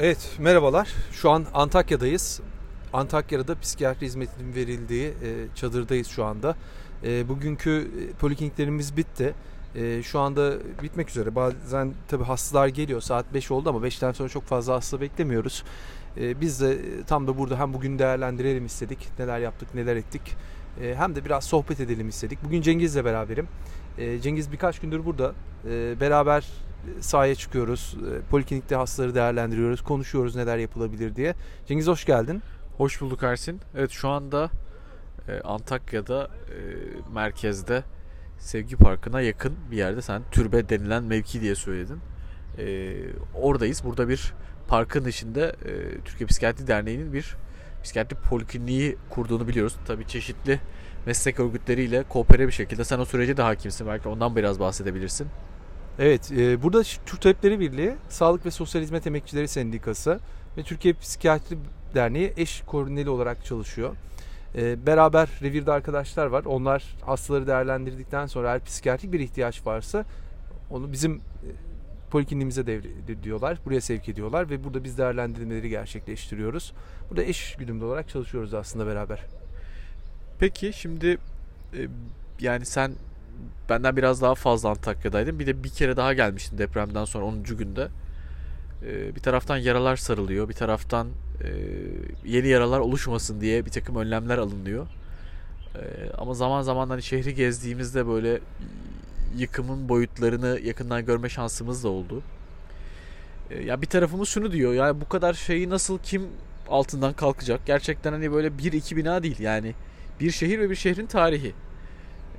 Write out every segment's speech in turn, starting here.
Evet, merhabalar. Şu an Antakya'dayız. Antakya'da psikiyatri hizmetinin verildiği e, çadırdayız şu anda. E, bugünkü e, polikliniklerimiz bitti. E, şu anda bitmek üzere. Bazen tabii hastalar geliyor. Saat 5 oldu ama 5'ten sonra çok fazla hasta beklemiyoruz. E, biz de e, tam da burada hem bugün değerlendirelim istedik. Neler yaptık, neler ettik. E, hem de biraz sohbet edelim istedik. Bugün Cengiz'le beraberim. E, Cengiz birkaç gündür burada. E, beraber sahaya çıkıyoruz. E, Poliklinikte hastaları değerlendiriyoruz. Konuşuyoruz neler yapılabilir diye. Cengiz hoş geldin. Hoş bulduk Ersin. Evet şu anda e, Antakya'da e, merkezde Sevgi Parkı'na yakın bir yerde sen türbe denilen mevki diye söyledin. Oradayız. Burada bir parkın içinde Türkiye Psikiyatri Derneği'nin bir psikiyatri polikliniği kurduğunu biliyoruz. Tabii çeşitli meslek örgütleriyle koopere bir şekilde sen o sürece de hakimsin. Belki ondan biraz bahsedebilirsin. Evet, e, burada Türk Tabipleri Birliği, Sağlık ve Sosyal Hizmet Emekçileri Sendikası ve Türkiye Psikiyatri Derneği eş koordineli olarak çalışıyor. E, beraber revirde arkadaşlar var. Onlar hastaları değerlendirdikten sonra eğer psikiyatrik bir ihtiyaç varsa onu bizim e, polikliniğimize devrediyorlar. Buraya sevk ediyorlar ve burada biz değerlendirmeleri gerçekleştiriyoruz. Burada eş güdümlü olarak çalışıyoruz aslında beraber. Peki şimdi e, yani sen benden biraz daha fazla Antakya'daydın. Bir de bir kere daha gelmiştin depremden sonra 10. günde. Ee, bir taraftan yaralar sarılıyor. Bir taraftan e, yeni yaralar oluşmasın diye bir takım önlemler alınıyor. Ee, ama zaman zaman hani şehri gezdiğimizde böyle yıkımın boyutlarını yakından görme şansımız da oldu. Ee, ya bir tarafımız şunu diyor. Yani bu kadar şeyi nasıl kim altından kalkacak? Gerçekten hani böyle bir iki bina değil. Yani bir şehir ve bir şehrin tarihi.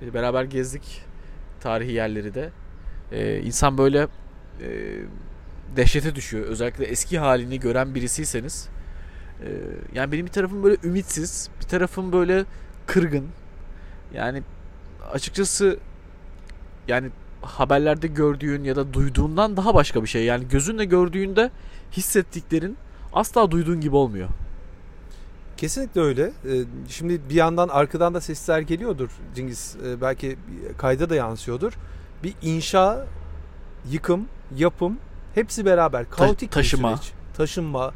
Ee, beraber gezdik tarihi yerleri de. Ee, insan böyle e, dehşete düşüyor. Özellikle eski halini gören birisiyseniz. E, yani benim bir tarafım böyle ümitsiz, bir tarafım böyle kırgın. Yani açıkçası yani haberlerde gördüğün ya da duyduğundan daha başka bir şey. Yani gözünle gördüğünde hissettiklerin asla duyduğun gibi olmuyor. Kesinlikle öyle. Ee, şimdi bir yandan arkadan da sesler geliyordur Cengiz. Ee, belki kayda da yansıyordur. Bir inşa, yıkım, yapım hepsi beraber. Kaotik Ta- taşıma. bir süreç. Taşınma,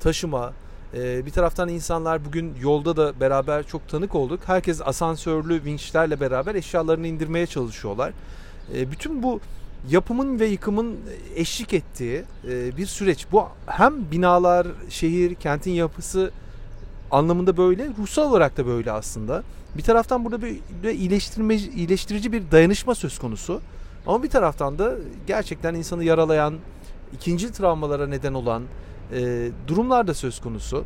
taşıma. Ee, bir taraftan insanlar bugün yolda da beraber çok tanık olduk. Herkes asansörlü vinçlerle beraber eşyalarını indirmeye çalışıyorlar. Bütün bu yapımın ve yıkımın eşlik ettiği e, bir süreç. Bu hem binalar, şehir, kentin yapısı anlamında böyle, ruhsal olarak da böyle aslında. Bir taraftan burada bir, bir iyileştirme, iyileştirici bir dayanışma söz konusu. Ama bir taraftan da gerçekten insanı yaralayan, ikinci travmalara neden olan e, durumlar da söz konusu.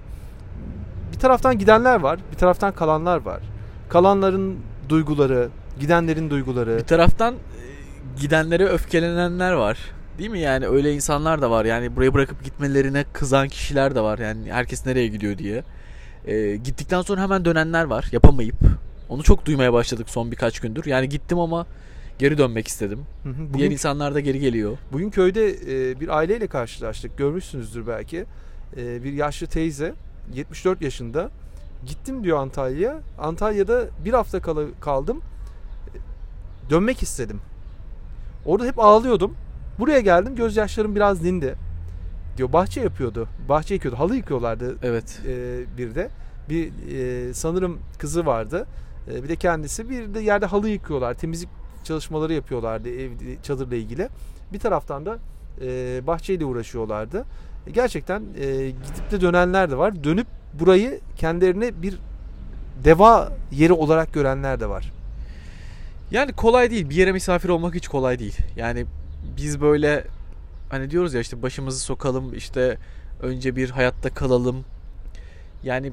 Bir taraftan gidenler var, bir taraftan kalanlar var. Kalanların duyguları, gidenlerin duyguları. Bir taraftan e, gidenlere öfkelenenler var. Değil mi yani öyle insanlar da var. Yani burayı bırakıp gitmelerine kızan kişiler de var. Yani herkes nereye gidiyor diye. E, gittikten sonra hemen dönenler var yapamayıp. Onu çok duymaya başladık son birkaç gündür. Yani gittim ama geri dönmek istedim. Hı hı. Bugün, Diğer insanlar da geri geliyor. Bugün köyde e, bir aileyle karşılaştık. Görmüşsünüzdür belki. E, bir yaşlı teyze 74 yaşında. Gittim diyor Antalya. Antalya'da bir hafta kal- kaldım. Dönmek istedim. Orada hep ağlıyordum. Buraya geldim gözyaşlarım biraz dindi diyor. Bahçe yapıyordu. Bahçe yıkıyordu. Halı yıkıyorlardı. Evet. E, bir de. Bir e, sanırım kızı vardı. E, bir de kendisi. Bir de yerde halı yıkıyorlar. Temizlik çalışmaları yapıyorlardı ev çadırla ilgili. Bir taraftan da e, bahçeyle uğraşıyorlardı. E, gerçekten e, gidip de dönenler de var. Dönüp burayı kendilerine bir deva yeri olarak görenler de var. Yani kolay değil. Bir yere misafir olmak hiç kolay değil. Yani biz böyle hani diyoruz ya işte başımızı sokalım işte önce bir hayatta kalalım. Yani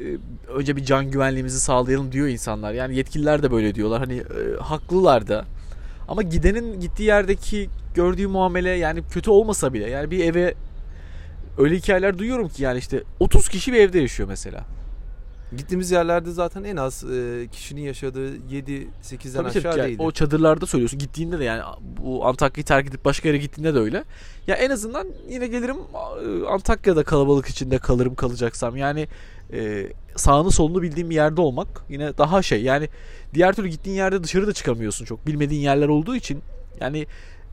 e, önce bir can güvenliğimizi sağlayalım diyor insanlar. Yani yetkililer de böyle diyorlar. Hani e, haklılar da. Ama gidenin gittiği yerdeki gördüğü muamele yani kötü olmasa bile yani bir eve öyle hikayeler duyuyorum ki yani işte 30 kişi bir evde yaşıyor mesela. Gittiğimiz yerlerde zaten en az e, kişinin yaşadığı 7-8'den aşağı tabii, değildi. O çadırlarda söylüyorsun. Gittiğinde de yani bu Antakya'yı terk edip başka yere gittiğinde de öyle. Ya en azından yine gelirim e, Antakya'da kalabalık içinde kalırım kalacaksam. Yani e, sağını solunu bildiğim bir yerde olmak yine daha şey. Yani diğer türlü gittiğin yerde dışarı da çıkamıyorsun çok. Bilmediğin yerler olduğu için yani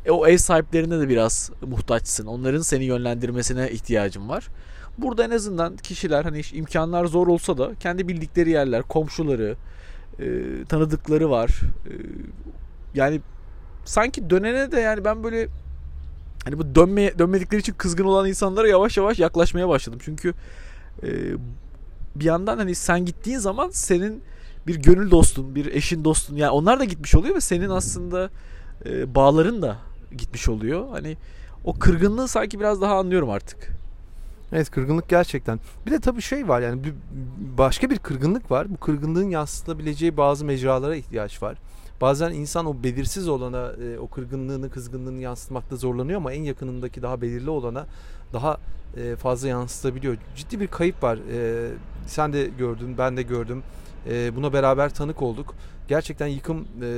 e, o ev sahiplerine de biraz muhtaçsın. Onların seni yönlendirmesine ihtiyacın var. Burada en azından kişiler hani imkanlar zor olsa da kendi bildikleri yerler, komşuları, e, tanıdıkları var. E, yani sanki dönene de yani ben böyle hani bu dönmeye dönmedikleri için kızgın olan insanlara yavaş yavaş yaklaşmaya başladım. Çünkü e, bir yandan hani sen gittiğin zaman senin bir gönül dostun, bir eşin dostun yani onlar da gitmiş oluyor ve senin aslında e, bağların da gitmiş oluyor. Hani o kırgınlığı sanki biraz daha anlıyorum artık. Evet kırgınlık gerçekten. Bir de tabii şey var yani bir, başka bir kırgınlık var. Bu kırgınlığın yansıtılabileceği bazı mecralara ihtiyaç var. Bazen insan o belirsiz olana e, o kırgınlığını, kızgınlığını yansıtmakta zorlanıyor ama en yakınındaki daha belirli olana daha e, fazla yansıtabiliyor. Ciddi bir kayıp var. E, sen de gördün, ben de gördüm. E, buna beraber tanık olduk. Gerçekten yıkım e,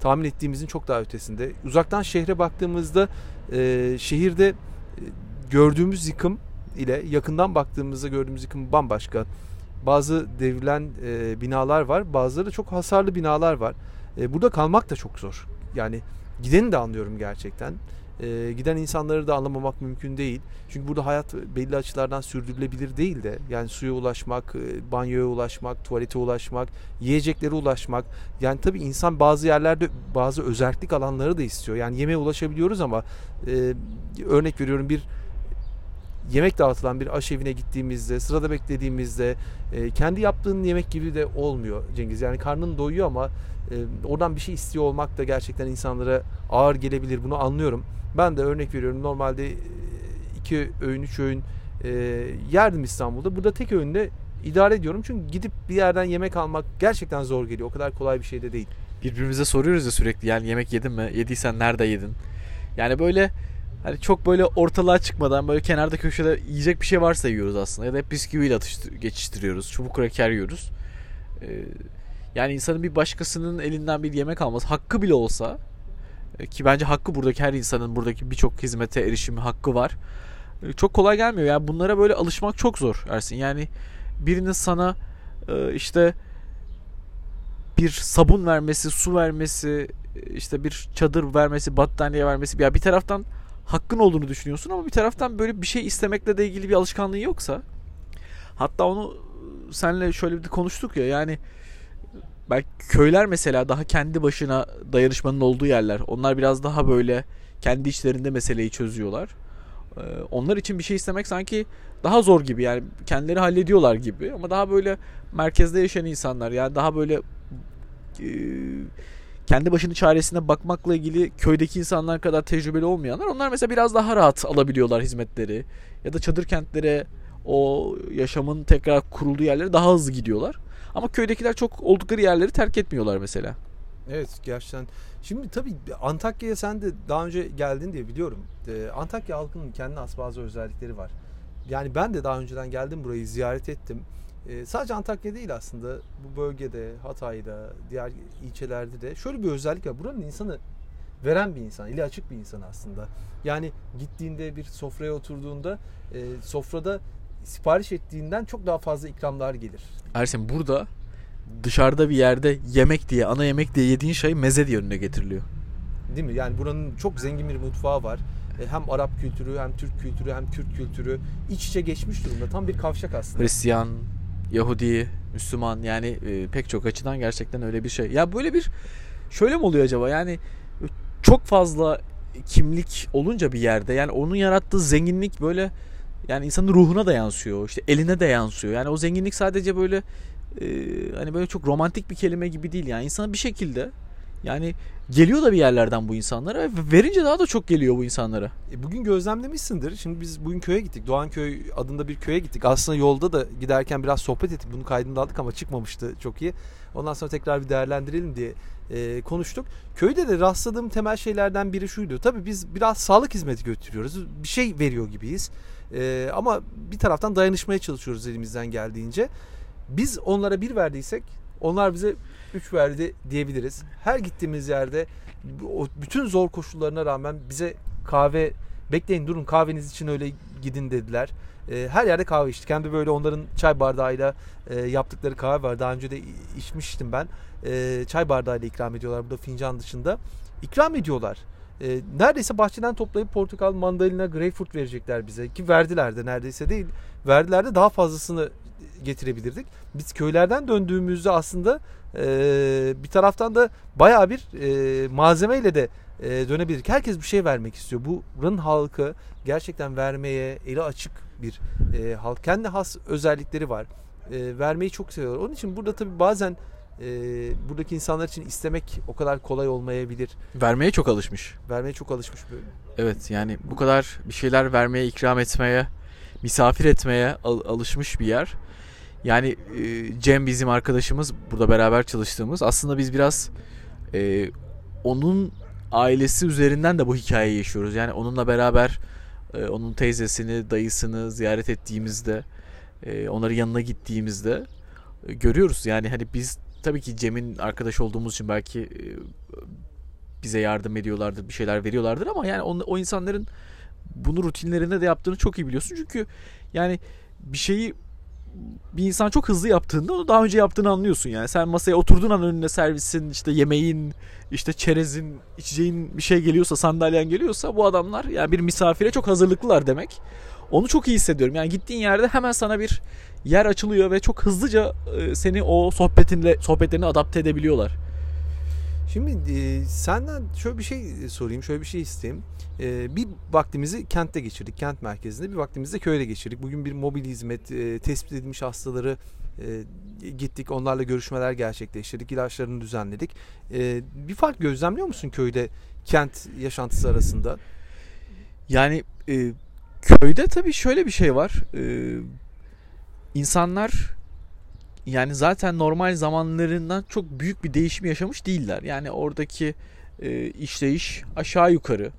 tahmin ettiğimizin çok daha ötesinde. Uzaktan şehre baktığımızda e, şehirde e, gördüğümüz yıkım ile yakından baktığımızda gördüğümüz yıkım bambaşka. Bazı devrilen e, binalar var, bazıları çok hasarlı binalar var. E, burada kalmak da çok zor. Yani gideni de anlıyorum gerçekten. E, giden insanları da anlamamak mümkün değil. Çünkü burada hayat belli açılardan sürdürülebilir değil de yani suya ulaşmak, e, banyoya ulaşmak, tuvalete ulaşmak, yiyeceklere ulaşmak. Yani tabii insan bazı yerlerde bazı özellik alanları da istiyor. Yani yemeğe ulaşabiliyoruz ama e, örnek veriyorum bir yemek dağıtılan bir aşevine gittiğimizde, sırada beklediğimizde e, kendi yaptığın yemek gibi de olmuyor Cengiz. Yani karnın doyuyor ama e, oradan bir şey istiyor olmak da gerçekten insanlara ağır gelebilir. Bunu anlıyorum. Ben de örnek veriyorum. Normalde iki öğün, üç öğün e, yerdim İstanbul'da. Burada tek öğünde idare ediyorum. Çünkü gidip bir yerden yemek almak gerçekten zor geliyor. O kadar kolay bir şey de değil. Birbirimize soruyoruz ya sürekli yani yemek yedin mi? Yediysen nerede yedin? Yani böyle hani çok böyle ortalığa çıkmadan böyle kenarda köşede yiyecek bir şey varsa yiyoruz aslında. Ya da hep bisküviyle atıştır, geçiştiriyoruz. Çubuk kraker yiyoruz. Ee, yani insanın bir başkasının elinden bir yemek alması hakkı bile olsa e, ki bence hakkı buradaki her insanın buradaki birçok hizmete erişimi hakkı var. E, çok kolay gelmiyor. Yani bunlara böyle alışmak çok zor Ersin. Yani birinin sana e, işte bir sabun vermesi, su vermesi, işte bir çadır vermesi, battaniye vermesi. Ya bir taraftan hakkın olduğunu düşünüyorsun ama bir taraftan böyle bir şey istemekle de ilgili bir alışkanlığın yoksa hatta onu senle şöyle bir konuştuk ya yani belki köyler mesela daha kendi başına dayanışmanın olduğu yerler. Onlar biraz daha böyle kendi içlerinde meseleyi çözüyorlar. Onlar için bir şey istemek sanki daha zor gibi yani kendileri hallediyorlar gibi ama daha böyle merkezde yaşayan insanlar yani daha böyle e, kendi başının çaresine bakmakla ilgili köydeki insanlar kadar tecrübeli olmayanlar onlar mesela biraz daha rahat alabiliyorlar hizmetleri ya da çadır kentlere o yaşamın tekrar kurulduğu yerlere daha hızlı gidiyorlar. Ama köydekiler çok oldukları yerleri terk etmiyorlar mesela. Evet gerçekten. Şimdi tabii Antakya'ya sen de daha önce geldin diye biliyorum. Ee, Antakya halkının kendine has bazı özellikleri var. Yani ben de daha önceden geldim burayı ziyaret ettim. Ee, sadece Antakya değil aslında bu bölgede, Hatay'da, diğer ilçelerde de şöyle bir özellik var. Buranın insanı veren bir insan, eli açık bir insan aslında. Yani gittiğinde bir sofraya oturduğunda e, sofrada sipariş ettiğinden çok daha fazla ikramlar gelir. Ersin burada dışarıda bir yerde yemek diye, ana yemek diye yediğin şey meze diye önüne getiriliyor. Değil mi? Yani buranın çok zengin bir mutfağı var. E, hem Arap kültürü, hem Türk kültürü, hem Kürt kültürü iç içe geçmiş durumda. Tam bir kavşak aslında. Hristiyan, Yahudi, Müslüman yani e, pek çok açıdan gerçekten öyle bir şey. Ya böyle bir şöyle mi oluyor acaba? Yani çok fazla kimlik olunca bir yerde yani onun yarattığı zenginlik böyle yani insanın ruhuna da yansıyor. işte eline de yansıyor. Yani o zenginlik sadece böyle e, hani böyle çok romantik bir kelime gibi değil. Yani insana bir şekilde yani geliyor da bir yerlerden bu insanlara ve verince daha da çok geliyor bu insanlara. E bugün gözlemlemişsindir. Şimdi biz bugün köye gittik. Doğanköy adında bir köye gittik. Aslında yolda da giderken biraz sohbet ettik. Bunu kaydını aldık ama çıkmamıştı çok iyi. Ondan sonra tekrar bir değerlendirelim diye e, konuştuk. Köyde de rastladığım temel şeylerden biri şuydu. Tabii biz biraz sağlık hizmeti götürüyoruz. Bir şey veriyor gibiyiz. E, ama bir taraftan dayanışmaya çalışıyoruz elimizden geldiğince. Biz onlara bir verdiysek onlar bize üç verdi diyebiliriz. Her gittiğimiz yerde bütün zor koşullarına rağmen bize kahve bekleyin durun kahveniz için öyle gidin dediler. E, her yerde kahve içtik. Hem de böyle onların çay bardağıyla e, yaptıkları kahve var. Daha önce de içmiştim ben. E, çay bardağıyla ikram ediyorlar burada fincan dışında. ikram ediyorlar. E, neredeyse bahçeden toplayıp portakal, mandalina, greyfurt verecekler bize ki verdiler de neredeyse değil. Verdiler de daha fazlasını getirebilirdik. Biz köylerden döndüğümüzde aslında e, bir taraftan da bayağı bir e, malzemeyle de e, dönebilirdik. Herkes bir şey vermek istiyor. Buranın halkı gerçekten vermeye eli açık bir e, halk. Kendi has özellikleri var. E, vermeyi çok seviyorlar. Onun için burada tabii bazen e, buradaki insanlar için istemek o kadar kolay olmayabilir. Vermeye çok alışmış. Vermeye çok alışmış böyle. Evet yani bu kadar bir şeyler vermeye, ikram etmeye, misafir etmeye al- alışmış bir yer. Yani e, Cem bizim arkadaşımız burada beraber çalıştığımız. Aslında biz biraz e, onun ailesi üzerinden de bu hikayeyi yaşıyoruz. Yani onunla beraber e, onun teyzesini, dayısını ziyaret ettiğimizde, e, onların yanına gittiğimizde e, görüyoruz. Yani hani biz tabii ki Cem'in arkadaş olduğumuz için belki e, bize yardım ediyorlardır, bir şeyler veriyorlardır ama yani o, o insanların bunu rutinlerinde de yaptığını çok iyi biliyorsun. Çünkü yani bir şeyi bir insan çok hızlı yaptığında onu daha önce yaptığını anlıyorsun yani. Sen masaya oturduğun an önüne servisin, işte yemeğin, işte çerezin, içeceğin bir şey geliyorsa, sandalyen geliyorsa bu adamlar yani bir misafire çok hazırlıklılar demek. Onu çok iyi hissediyorum. Yani gittiğin yerde hemen sana bir yer açılıyor ve çok hızlıca seni o sohbetinle sohbetlerine adapte edebiliyorlar. Şimdi e, senden şöyle bir şey sorayım, şöyle bir şey isteyeyim. E, bir vaktimizi kentte geçirdik, kent merkezinde. Bir vaktimizi de köyde geçirdik. Bugün bir mobil hizmet, e, tespit edilmiş hastaları e, gittik, onlarla görüşmeler gerçekleştirdik, ilaçlarını düzenledik. E, bir fark gözlemliyor musun köyde kent yaşantısı arasında? Yani e, köyde tabii şöyle bir şey var. E, insanlar yani zaten normal zamanlarından çok büyük bir değişim yaşamış değiller. Yani oradaki e, işleyiş aşağı yukarı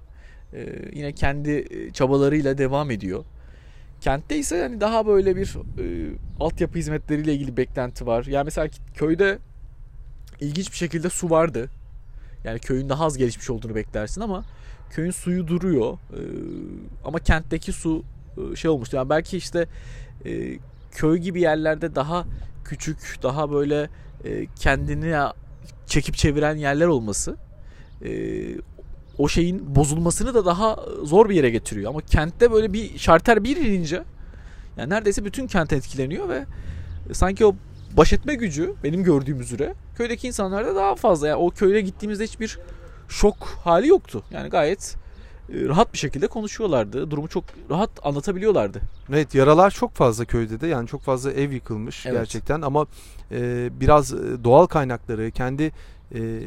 e, yine kendi e, çabalarıyla devam ediyor. Kentte ise yani daha böyle bir e, altyapı hizmetleriyle ilgili beklenti var. Yani mesela köyde ilginç bir şekilde su vardı. Yani köyün daha az gelişmiş olduğunu beklersin ama köyün suyu duruyor. E, ama kentteki su e, şey olmuştu. Yani belki işte e, köy gibi yerlerde daha küçük, daha böyle e, kendini çekip çeviren yerler olması e, o şeyin bozulmasını da daha zor bir yere getiriyor. Ama kentte böyle bir şarter bir inince yani neredeyse bütün kent etkileniyor ve sanki o baş etme gücü benim gördüğüm üzere köydeki insanlarda daha fazla. Yani o köye gittiğimizde hiçbir şok hali yoktu. Yani gayet e, rahat bir şekilde konuşuyorlardı. Durumu çok rahat anlatabiliyorlardı. Evet yaralar çok fazla köyde de yani çok fazla ev yıkılmış evet. gerçekten ama e, biraz e, doğal kaynakları kendi e,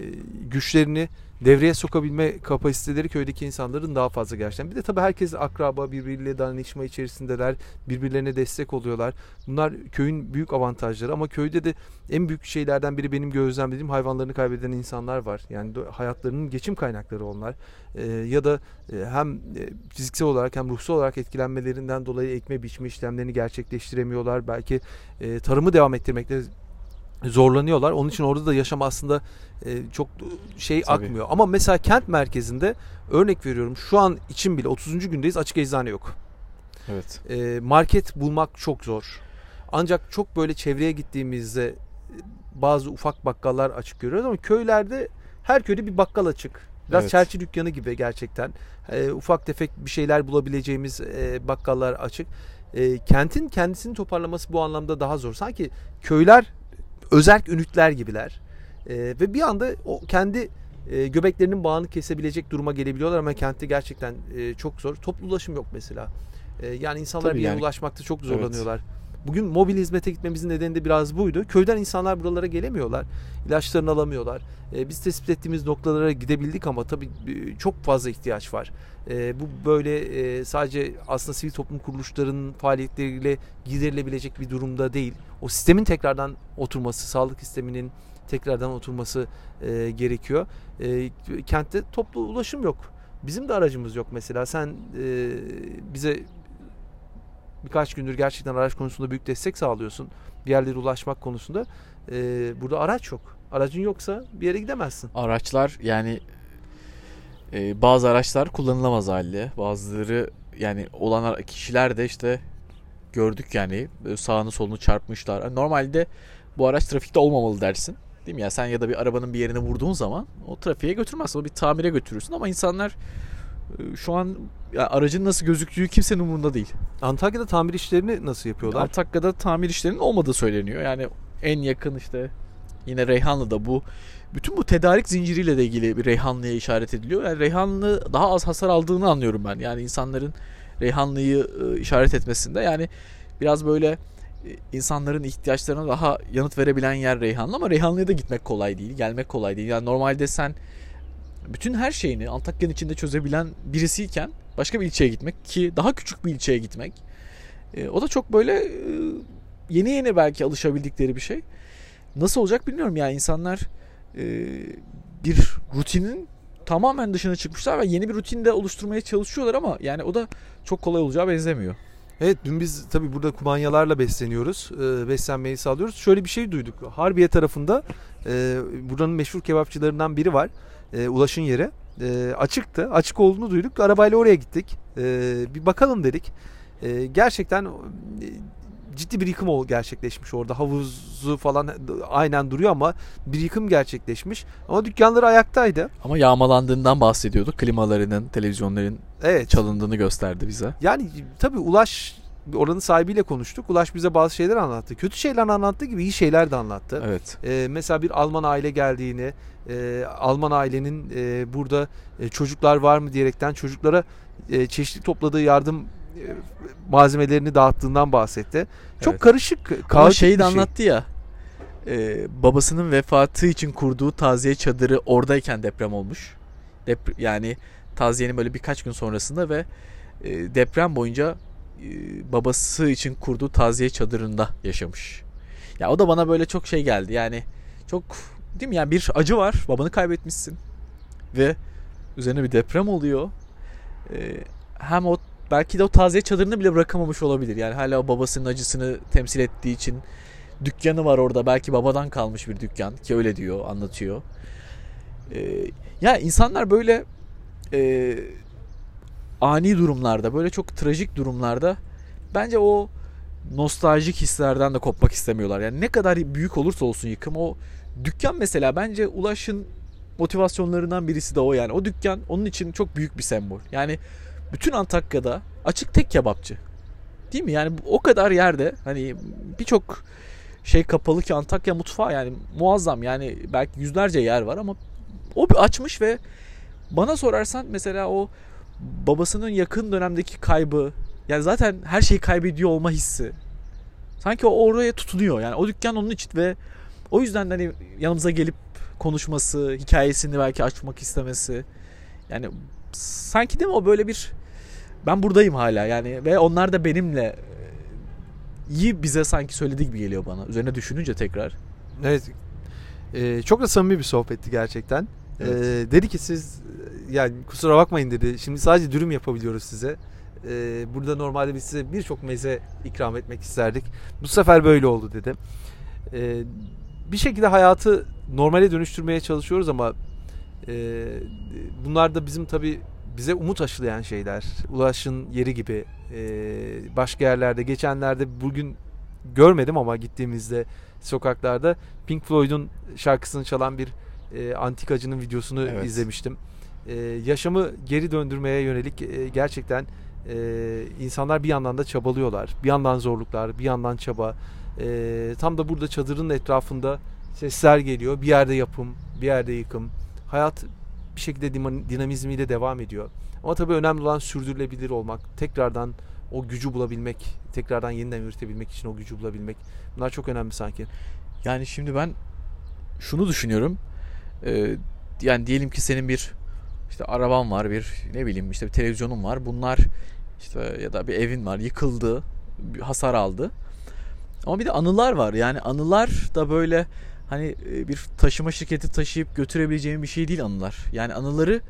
güçlerini devreye sokabilme kapasiteleri köydeki insanların daha fazla gerçekten. Bir de tabii herkes akraba birbiriyle dayanışma içerisindeler. Birbirlerine destek oluyorlar. Bunlar köyün büyük avantajları ama köyde de en büyük şeylerden biri benim gözlemlediğim hayvanlarını kaybeden insanlar var. Yani hayatlarının geçim kaynakları onlar. Ee, ya da e, hem e, fiziksel olarak hem ruhsal olarak etkilenmelerinden dolayı ekme biçme işlemlerini gerçekleştiremiyorlar. Belki e, tarımı devam ettirmekte zorlanıyorlar. Onun için orada da yaşam aslında e, çok şey Tabii. akmıyor. Ama mesela kent merkezinde örnek veriyorum şu an için bile 30. gündeyiz açık eczane yok. Evet. E, market bulmak çok zor. Ancak çok böyle çevreye gittiğimizde e, bazı ufak bakkallar açık görüyoruz ama köylerde her köyde bir bakkal açık. Biraz evet. çerçi dükkanı gibi gerçekten. E, ufak tefek bir şeyler bulabileceğimiz e, bakkallar açık. E, kentin kendisini toparlaması bu anlamda daha zor. Sanki köyler özerk ünitler gibiler. E, ve bir anda o kendi e, göbeklerinin bağını kesebilecek duruma gelebiliyorlar ama kentte gerçekten e, çok zor. Toplu ulaşım yok mesela. E, yani insanlar Tabii bir yere yani. ulaşmakta çok zorlanıyorlar. Evet. Bugün mobil hizmete gitmemizin nedeni de biraz buydu. Köyden insanlar buralara gelemiyorlar. İlaçlarını alamıyorlar. E, biz tespit ettiğimiz noktalara gidebildik ama tabii e, çok fazla ihtiyaç var. E, bu böyle sadece aslında sivil toplum kuruluşlarının faaliyetleriyle giderilebilecek bir durumda değil. O sistemin tekrardan oturması, sağlık sisteminin tekrardan oturması gerekiyor. Kentte toplu ulaşım yok. Bizim de aracımız yok mesela. Sen bize birkaç gündür gerçekten araç konusunda büyük destek sağlıyorsun. Bir yerlere ulaşmak konusunda. E, burada araç yok. Aracın yoksa bir yere gidemezsin. Araçlar yani e, bazı araçlar kullanılamaz halde. Bazıları yani olan kişiler de işte gördük yani sağını solunu çarpmışlar. Normalde bu araç trafikte olmamalı dersin. Değil mi ya sen ya da bir arabanın bir yerine vurduğun zaman o trafiğe götürmezsin. O bir tamire götürürsün ama insanlar şu an ya aracın nasıl gözüktüğü kimsenin umurunda değil. Antakya'da tamir işlerini nasıl yapıyorlar? Antakya'da tamir işlerinin olmadığı söyleniyor. Yani en yakın işte yine Reyhanlı'da bu bütün bu tedarik zinciriyle de ilgili bir Reyhanlı'ya işaret ediliyor. Yani Reyhanlı daha az hasar aldığını anlıyorum ben. Yani insanların Reyhanlı'yı e, işaret etmesinde yani biraz böyle e, insanların ihtiyaçlarına daha yanıt verebilen yer Reyhanlı ama Reyhanlı'ya da gitmek kolay değil, gelmek kolay değil. Yani normalde sen bütün her şeyini Antakya'nın içinde çözebilen birisiyken başka bir ilçeye gitmek ki daha küçük bir ilçeye gitmek e, o da çok böyle e, yeni yeni belki alışabildikleri bir şey. Nasıl olacak bilmiyorum yani insanlar e, bir rutinin tamamen dışına çıkmışlar ve yeni bir rutin de oluşturmaya çalışıyorlar ama yani o da çok kolay olacağı benzemiyor. Evet dün biz tabi burada kumanyalarla besleniyoruz. E, beslenmeyi sağlıyoruz. Şöyle bir şey duyduk. Harbiye tarafında e, buranın meşhur kebapçılarından biri var. E, Ulaş'ın yeri. E, açıktı. Açık olduğunu duyduk. Arabayla oraya gittik. E, bir bakalım dedik. E, gerçekten e, ciddi bir yıkım gerçekleşmiş orada. Havuzu falan aynen duruyor ama bir yıkım gerçekleşmiş. Ama dükkanları ayaktaydı. Ama yağmalandığından bahsediyorduk. Klimalarının, televizyonların evet. çalındığını gösterdi bize. Yani tabii Ulaş oranın sahibiyle konuştuk. Ulaş bize bazı şeyler anlattı. Kötü şeyler anlattığı gibi iyi şeyler de anlattı. Evet. Ee, mesela bir Alman aile geldiğini, e, Alman ailenin e, burada e, çocuklar var mı diyerekten çocuklara e, çeşitli topladığı yardım e, malzemelerini dağıttığından bahsetti. Çok evet. karışık, Ama şeyi de şey. anlattı ya. E, babasının vefatı için kurduğu taziye çadırı oradayken deprem olmuş. Dep yani taziyenin böyle birkaç gün sonrasında ve e, deprem boyunca e, babası için kurduğu taziye çadırında yaşamış. Ya o da bana böyle çok şey geldi. Yani çok değil mi? Yani bir acı var. Babanı kaybetmişsin. Ve üzerine bir deprem oluyor. E, hem o belki de o taziye çadırını bile bırakamamış olabilir. Yani hala o babasının acısını temsil ettiği için dükkanı var orada. Belki babadan kalmış bir dükkan ki öyle diyor, anlatıyor. Ee, ya insanlar böyle e, ani durumlarda, böyle çok trajik durumlarda bence o nostaljik hislerden de kopmak istemiyorlar. Yani ne kadar büyük olursa olsun yıkım o dükkan mesela bence Ulaş'ın motivasyonlarından birisi de o yani. O dükkan onun için çok büyük bir sembol. Yani bütün Antakya'da açık tek kebapçı. Değil mi? Yani o kadar yerde hani birçok şey kapalı ki Antakya mutfağı yani muazzam yani belki yüzlerce yer var ama o açmış ve bana sorarsan mesela o babasının yakın dönemdeki kaybı yani zaten her şeyi kaybediyor olma hissi sanki o oraya tutunuyor yani o dükkan onun için ve o yüzden hani yanımıza gelip konuşması hikayesini belki açmak istemesi yani sanki değil mi o böyle bir ben buradayım hala yani ve onlar da benimle e, iyi bize sanki söylediği gibi geliyor bana. Üzerine düşününce tekrar. Evet. Ee, çok da samimi bir sohbetti gerçekten. Evet. Ee, dedi ki siz yani kusura bakmayın dedi. Şimdi sadece dürüm yapabiliyoruz size. Ee, burada normalde biz size birçok meze ikram etmek isterdik. Bu sefer böyle oldu dedi. Ee, bir şekilde hayatı normale dönüştürmeye çalışıyoruz ama e, bunlar da bizim tabii bize umut aşılayan şeyler. Ulaş'ın yeri gibi e, başka yerlerde geçenlerde bugün görmedim ama gittiğimizde sokaklarda Pink Floyd'un şarkısını çalan bir e, antikacının videosunu evet. izlemiştim. E, yaşamı geri döndürmeye yönelik e, gerçekten e, insanlar bir yandan da çabalıyorlar. Bir yandan zorluklar, bir yandan çaba. E, tam da burada çadırın etrafında sesler geliyor. Bir yerde yapım, bir yerde yıkım. Hayat bir şekilde dinamizmiyle devam ediyor. Ama tabii önemli olan sürdürülebilir olmak, tekrardan o gücü bulabilmek, tekrardan yeniden üretebilmek için o gücü bulabilmek. Bunlar çok önemli sanki. Yani şimdi ben şunu düşünüyorum. Ee, yani diyelim ki senin bir işte araban var, bir ne bileyim işte bir televizyonun var. Bunlar işte ya da bir evin var, yıkıldı, bir hasar aldı. Ama bir de anılar var. Yani anılar da böyle hani e, bir taşıma şirketi taşıyıp götürebileceğin bir şey değil anılar. Yani anıları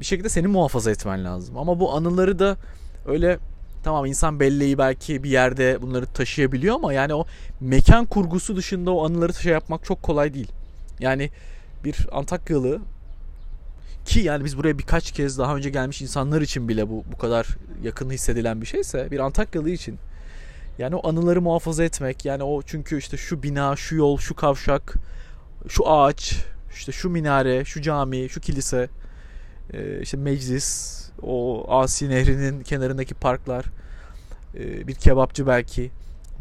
bir şekilde senin muhafaza etmen lazım. Ama bu anıları da öyle tamam insan belleği belki bir yerde bunları taşıyabiliyor ama yani o mekan kurgusu dışında o anıları şey yapmak çok kolay değil. Yani bir Antakyalı ki yani biz buraya birkaç kez daha önce gelmiş insanlar için bile bu bu kadar yakın hissedilen bir şeyse bir Antakyalı için yani o anıları muhafaza etmek yani o çünkü işte şu bina, şu yol, şu kavşak şu ağaç, işte şu minare, şu cami, şu kilise, e, işte meclis, o Asi Nehri'nin kenarındaki parklar, e, bir kebapçı belki.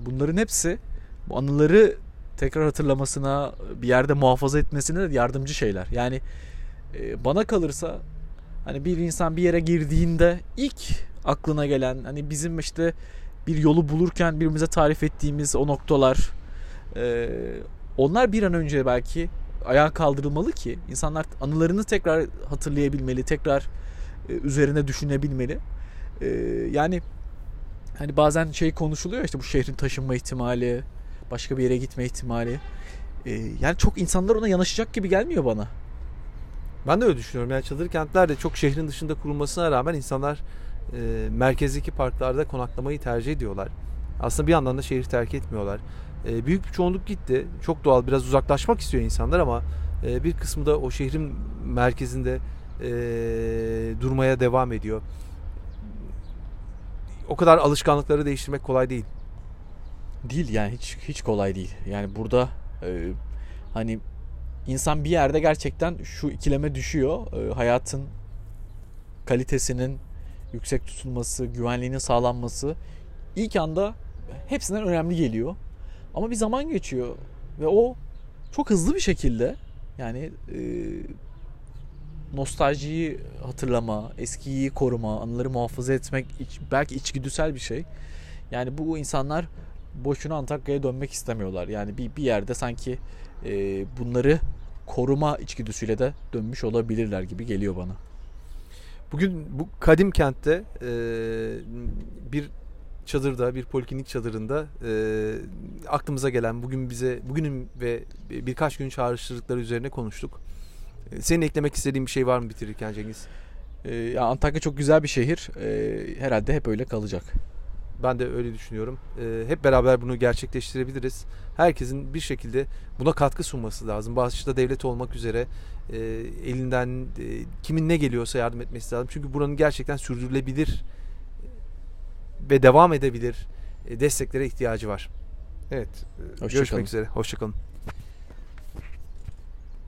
Bunların hepsi bu anıları tekrar hatırlamasına, bir yerde muhafaza etmesine de yardımcı şeyler. Yani e, bana kalırsa hani bir insan bir yere girdiğinde ilk aklına gelen hani bizim işte bir yolu bulurken birbirimize tarif ettiğimiz o noktalar e, onlar bir an önce belki ayağa kaldırılmalı ki insanlar anılarını tekrar hatırlayabilmeli, tekrar e, üzerine düşünebilmeli. E, yani hani bazen şey konuşuluyor işte bu şehrin taşınma ihtimali, başka bir yere gitme ihtimali. E, yani çok insanlar ona yanaşacak gibi gelmiyor bana. Ben de öyle düşünüyorum. Yani çadır kentler de çok şehrin dışında kurulmasına rağmen insanlar e, merkezdeki parklarda konaklamayı tercih ediyorlar. Aslında bir yandan da şehri terk etmiyorlar. E, büyük bir çoğunluk gitti. Çok doğal biraz uzaklaşmak istiyor insanlar ama e, bir kısmı da o şehrin merkezinde e, durmaya devam ediyor. O kadar alışkanlıkları değiştirmek kolay değil. Değil yani hiç hiç kolay değil. Yani burada e, hani insan bir yerde gerçekten şu ikileme düşüyor. E, hayatın kalitesinin yüksek tutulması, güvenliğinin sağlanması ilk anda hepsinden önemli geliyor. Ama bir zaman geçiyor ve o çok hızlı bir şekilde yani e, nostaljiyi hatırlama, eskiyi koruma, anıları muhafaza etmek belki içgüdüsel bir şey. Yani bu insanlar boşuna Antakya'ya dönmek istemiyorlar. Yani bir, bir yerde sanki e, bunları koruma içgüdüsüyle de dönmüş olabilirler gibi geliyor bana. Bugün bu kadim kentte e, bir çadırda, bir poliklinik çadırında e, aklımıza gelen bugün bize bugünün ve birkaç gün çağrıştırdıkları üzerine konuştuk. E, senin eklemek istediğin bir şey var mı bitirirken Cengiz? E, Antakya çok güzel bir şehir. E, herhalde hep öyle kalacak. Ben de öyle düşünüyorum. E, hep beraber bunu gerçekleştirebiliriz. Herkesin bir şekilde buna katkı sunması lazım. Başta devlet olmak üzere e, elinden e, kimin ne geliyorsa yardım etmesi lazım. Çünkü buranın gerçekten sürdürülebilir ve devam edebilir e, desteklere ihtiyacı var. Evet. Hoşça görüşmek kalın. üzere. Hoşçakalın.